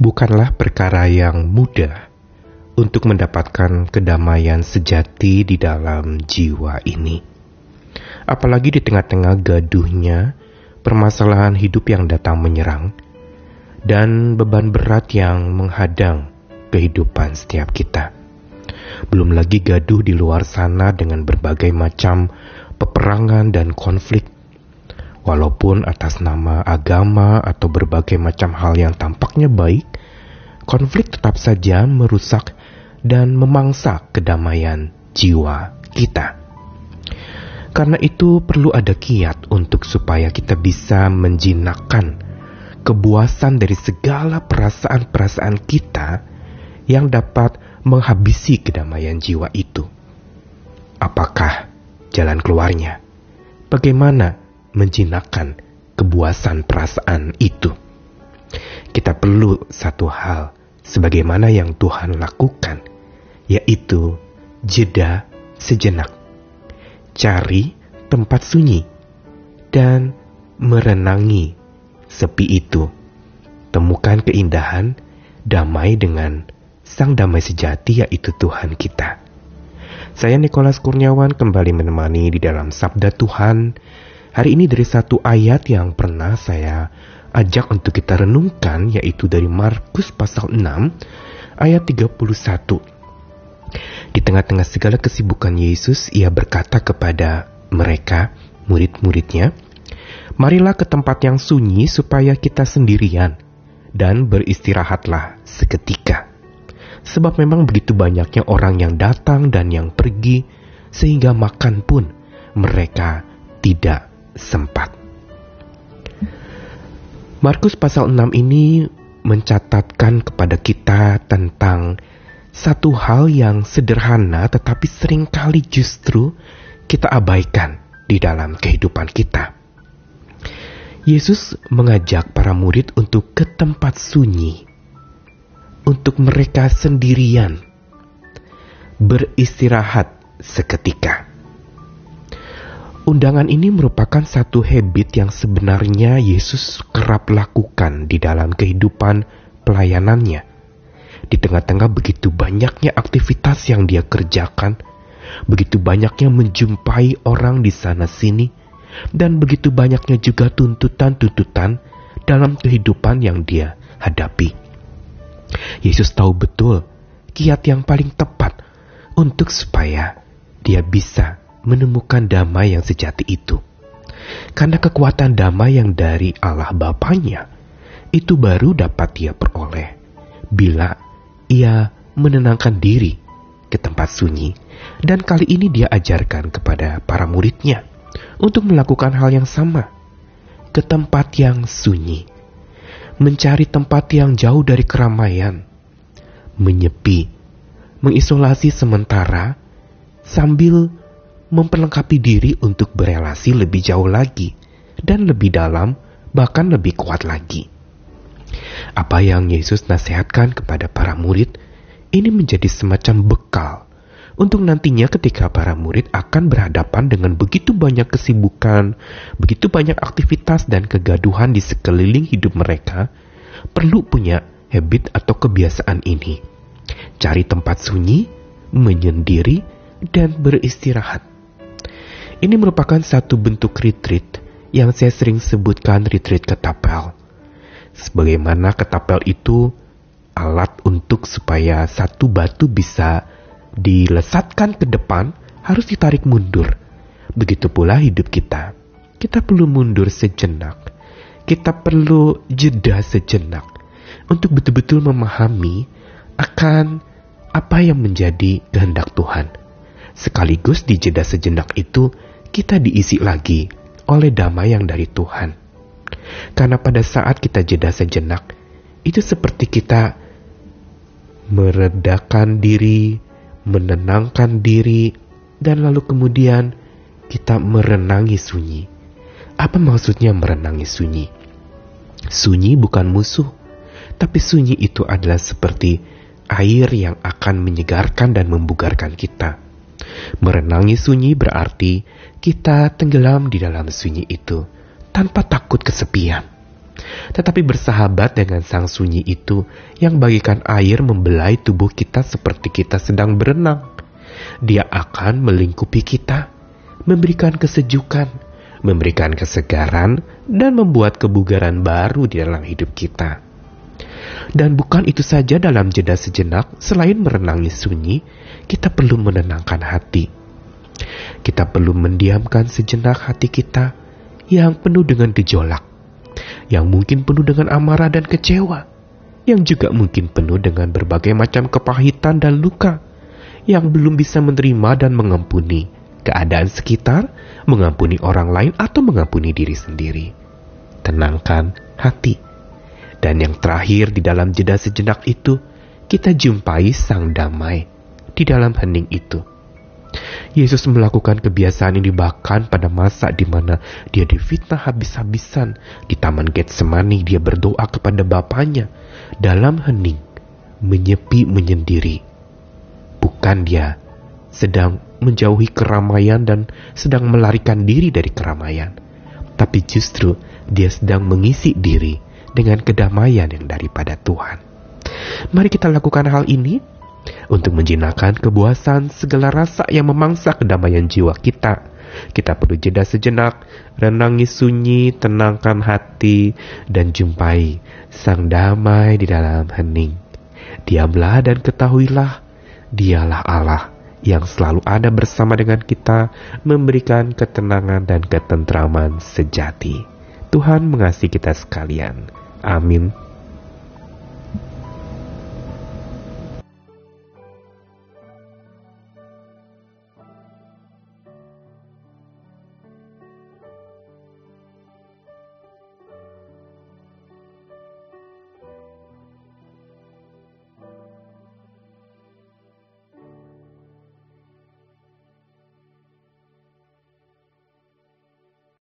bukanlah perkara yang mudah untuk mendapatkan kedamaian sejati di dalam jiwa ini. Apalagi di tengah-tengah gaduhnya permasalahan hidup yang datang menyerang dan beban berat yang menghadang kehidupan setiap kita. Belum lagi gaduh di luar sana dengan berbagai macam peperangan dan konflik. Walaupun atas nama agama atau berbagai macam hal yang tampaknya baik, konflik tetap saja merusak dan memangsa kedamaian jiwa kita. Karena itu perlu ada kiat untuk supaya kita bisa menjinakkan kebuasan dari segala perasaan-perasaan kita yang dapat menghabisi kedamaian jiwa itu. Apakah jalan keluarnya? Bagaimana menjinakkan kebuasan perasaan itu? Kita perlu satu hal sebagaimana yang Tuhan lakukan, yaitu jeda sejenak. Cari tempat sunyi dan merenangi sepi itu. Temukan keindahan damai dengan Sang Damai Sejati yaitu Tuhan kita. Saya Nikolas Kurniawan kembali menemani di dalam Sabda Tuhan. Hari ini dari satu ayat yang pernah saya ajak untuk kita renungkan yaitu dari Markus pasal 6 ayat 31. Di tengah-tengah segala kesibukan Yesus, ia berkata kepada mereka, murid-muridnya, Marilah ke tempat yang sunyi supaya kita sendirian dan beristirahatlah seketika. Sebab memang begitu banyaknya orang yang datang dan yang pergi, sehingga makan pun mereka tidak sempat. Markus pasal 6 ini mencatatkan kepada kita tentang satu hal yang sederhana tetapi sering kali justru kita abaikan di dalam kehidupan kita. Yesus mengajak para murid untuk ke tempat sunyi, untuk mereka sendirian, beristirahat seketika. Undangan ini merupakan satu habit yang sebenarnya Yesus kerap lakukan di dalam kehidupan pelayanannya. Di tengah-tengah begitu banyaknya aktivitas yang dia kerjakan, begitu banyaknya menjumpai orang di sana-sini, dan begitu banyaknya juga tuntutan-tuntutan dalam kehidupan yang dia hadapi. Yesus tahu betul kiat yang paling tepat untuk supaya dia bisa menemukan damai yang sejati itu. Karena kekuatan damai yang dari Allah Bapaknya itu baru dapat dia peroleh bila ia menenangkan diri ke tempat sunyi dan kali ini dia ajarkan kepada para muridnya untuk melakukan hal yang sama ke tempat yang sunyi mencari tempat yang jauh dari keramaian menyepi mengisolasi sementara sambil memperlengkapi diri untuk berelasi lebih jauh lagi dan lebih dalam, bahkan lebih kuat lagi. Apa yang Yesus nasihatkan kepada para murid ini menjadi semacam bekal untuk nantinya ketika para murid akan berhadapan dengan begitu banyak kesibukan, begitu banyak aktivitas dan kegaduhan di sekeliling hidup mereka, perlu punya habit atau kebiasaan ini. Cari tempat sunyi, menyendiri, dan beristirahat. Ini merupakan satu bentuk retreat yang saya sering sebutkan retreat ketapel. Sebagaimana ketapel itu alat untuk supaya satu batu bisa dilesatkan ke depan harus ditarik mundur. Begitu pula hidup kita. Kita perlu mundur sejenak. Kita perlu jeda sejenak untuk betul-betul memahami akan apa yang menjadi kehendak Tuhan. Sekaligus di jeda sejenak itu kita diisi lagi oleh damai yang dari Tuhan. Karena pada saat kita jeda sejenak, itu seperti kita meredakan diri, menenangkan diri, dan lalu kemudian kita merenangi sunyi. Apa maksudnya merenangi sunyi? Sunyi bukan musuh, tapi sunyi itu adalah seperti air yang akan menyegarkan dan membugarkan kita. Merenangi sunyi berarti kita tenggelam di dalam sunyi itu tanpa takut kesepian. tetapi bersahabat dengan sang sunyi itu yang bagikan air membelai tubuh kita seperti kita sedang berenang. Dia akan melingkupi kita, memberikan kesejukan, memberikan kesegaran, dan membuat kebugaran baru di dalam hidup kita. Dan bukan itu saja dalam jeda sejenak, selain merenangi sunyi, kita perlu menenangkan hati. Kita perlu mendiamkan sejenak hati kita yang penuh dengan gejolak yang mungkin penuh dengan amarah dan kecewa, yang juga mungkin penuh dengan berbagai macam kepahitan dan luka, yang belum bisa menerima dan mengampuni keadaan sekitar, mengampuni orang lain, atau mengampuni diri sendiri. Tenangkan hati. Dan yang terakhir di dalam jeda sejenak itu, kita jumpai sang damai di dalam hening itu Yesus melakukan kebiasaan ini bahkan pada masa di mana dia difitnah habis-habisan. Di Taman Getsemani dia berdoa kepada Bapaknya dalam hening, menyepi menyendiri. Bukan dia sedang menjauhi keramaian dan sedang melarikan diri dari keramaian. Tapi justru dia sedang mengisi diri dengan kedamaian yang daripada Tuhan. Mari kita lakukan hal ini untuk menjinakkan kebuasan segala rasa yang memangsa kedamaian jiwa kita. Kita perlu jeda sejenak, renangi sunyi, tenangkan hati, dan jumpai sang damai di dalam hening. Diamlah dan ketahuilah, dialah Allah yang selalu ada bersama dengan kita, memberikan ketenangan dan ketentraman sejati. Tuhan mengasihi kita sekalian. Amin.